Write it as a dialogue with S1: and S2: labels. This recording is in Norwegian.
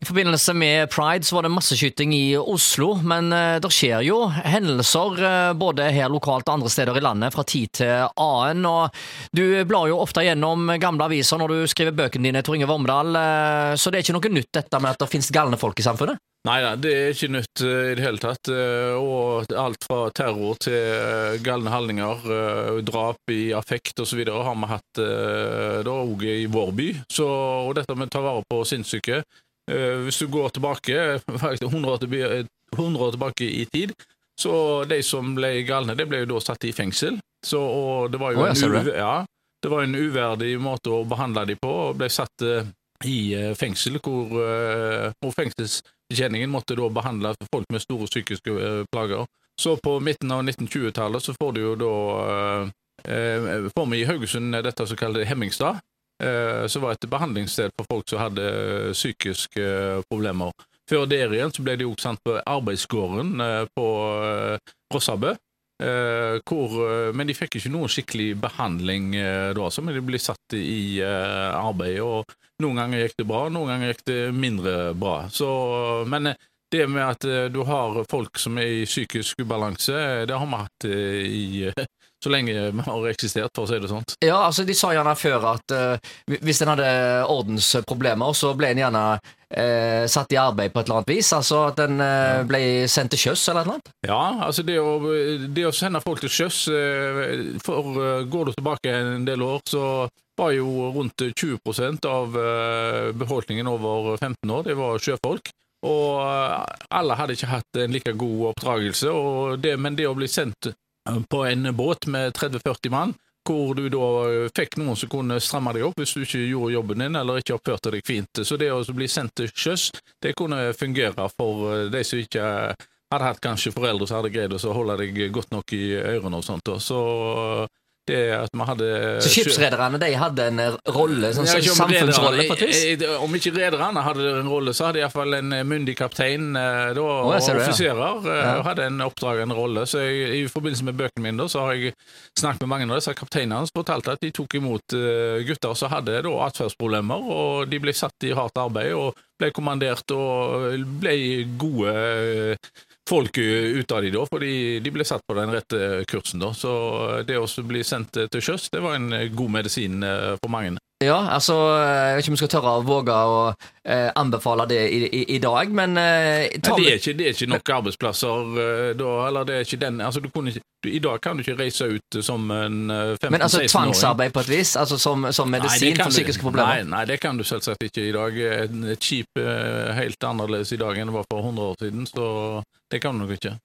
S1: I forbindelse med pride så var det masseskyting i Oslo, men eh, det skjer jo hendelser eh, både her lokalt og andre steder i landet fra tid til annen. og Du blar jo ofte gjennom gamle aviser når du skriver bøkene dine, Tor Inge Vormedal, eh, så det er ikke noe nytt dette med at det finnes galne folk i samfunnet?
S2: Nei da, det er ikke nytt i det hele tatt. Og alt fra terror til galne handlinger, drap i affekt osv. har vi hatt da òg i vår by. Så, og dette med å ta vare på sinnssyke Hvis du går tilbake faktisk 100 år, tilbake, 100 år tilbake i tid, så de som ble galne, de ble jo da satt i fengsel. Så, og det var jo
S1: du
S2: en, uver, ja, det var en uverdig måte å behandle dem på, og ble satt uh, i uh, fengsel, hvor, uh, hvor fengselsbetjeningen måtte da behandle folk med store psykiske eh, plager. Så på midten av 1920-tallet så får du jo da eh, eh, Får vi i Haugesund dette som kalles Hemmingstad, eh, som var et behandlingssted for folk som hadde eh, psykiske eh, problemer. Før der igjen så ble det jo sendt på arbeidsgården eh, på eh, Rossabø. Eh, eh, men de fikk ikke noen skikkelig behandling eh, da, så, men de ble satt i eh, arbeid. og Noen ganger gikk det bra, noen ganger gikk det mindre bra. Så, men eh, det med at eh, du har folk som er i psykisk ubalanse, eh, det har vi hatt eh, i så lenge vi har eksistert, for å si det sånn.
S1: Ja, altså De sa gjerne før at uh, hvis en hadde ordensproblemer, så ble en gjerne uh, satt i arbeid på et eller annet vis. Altså at en uh, ble sendt til sjøs eller noe.
S2: Ja, altså det å, det å sende folk til sjøs for Går du tilbake en del år, så var jo rundt 20% av befolkningen over 15 år det var sjøfolk. Og eh, alle hadde ikke hatt en like god oppdragelse, det, men det å bli sendt eh, på en båt med 30-40 mann, hvor du da eh, fikk noen som kunne stramme deg opp hvis du ikke gjorde jobben din eller ikke oppførte deg fint. Så det å bli sendt til sjøs, det kunne fungere for de som ikke hadde hatt kanskje foreldre som hadde greid å holde deg godt nok i ørene og sånt. Så det at vi hadde
S1: Så skipsrederne de hadde en eh, rolle, sånn
S2: Ja,
S1: samfunnsrolle på et
S2: rederne- eh, Om ikke rederne hadde en rolle, så hadde iallfall en eh, myndig kaptein eh, da, og offiserer eh,
S1: Ja.
S2: hadde en oppdrag, en rolle. Så jeg, i forbindelse med bøkene mine da, så har jeg snakket med mange av disse kapteinene som fortalte at de tok imot eh, gutter som hadde da atferdsproblemer, og de ble satt i hardt arbeid og ble kommandert og ble gode eh, folk ut av de da, fordi de ble satt på den rette kursen da. Så det å bli sendt til sjøs, det var en god medisin eh, for mange.
S1: Ja, altså Jeg vet ikke om vi skal tørre å våge å eh, anbefale det i, i, i dag, men eh,
S2: Nei, det, er ikke, det er ikke nok arbeidsplasser eh, da, eller det er ikke den altså, du kunne ikke, du, I dag kan du ikke reise ut som en eh, 15-16-åring.
S1: Men altså tvangsarbeid på et vis? Altså Som, som medisin for psykiske problemer?
S2: Nei, nei, det kan du selvsagt ikke i dag. Et et skip er helt annerledes i dag enn det var for 100 år siden, så det kan du nok ikke.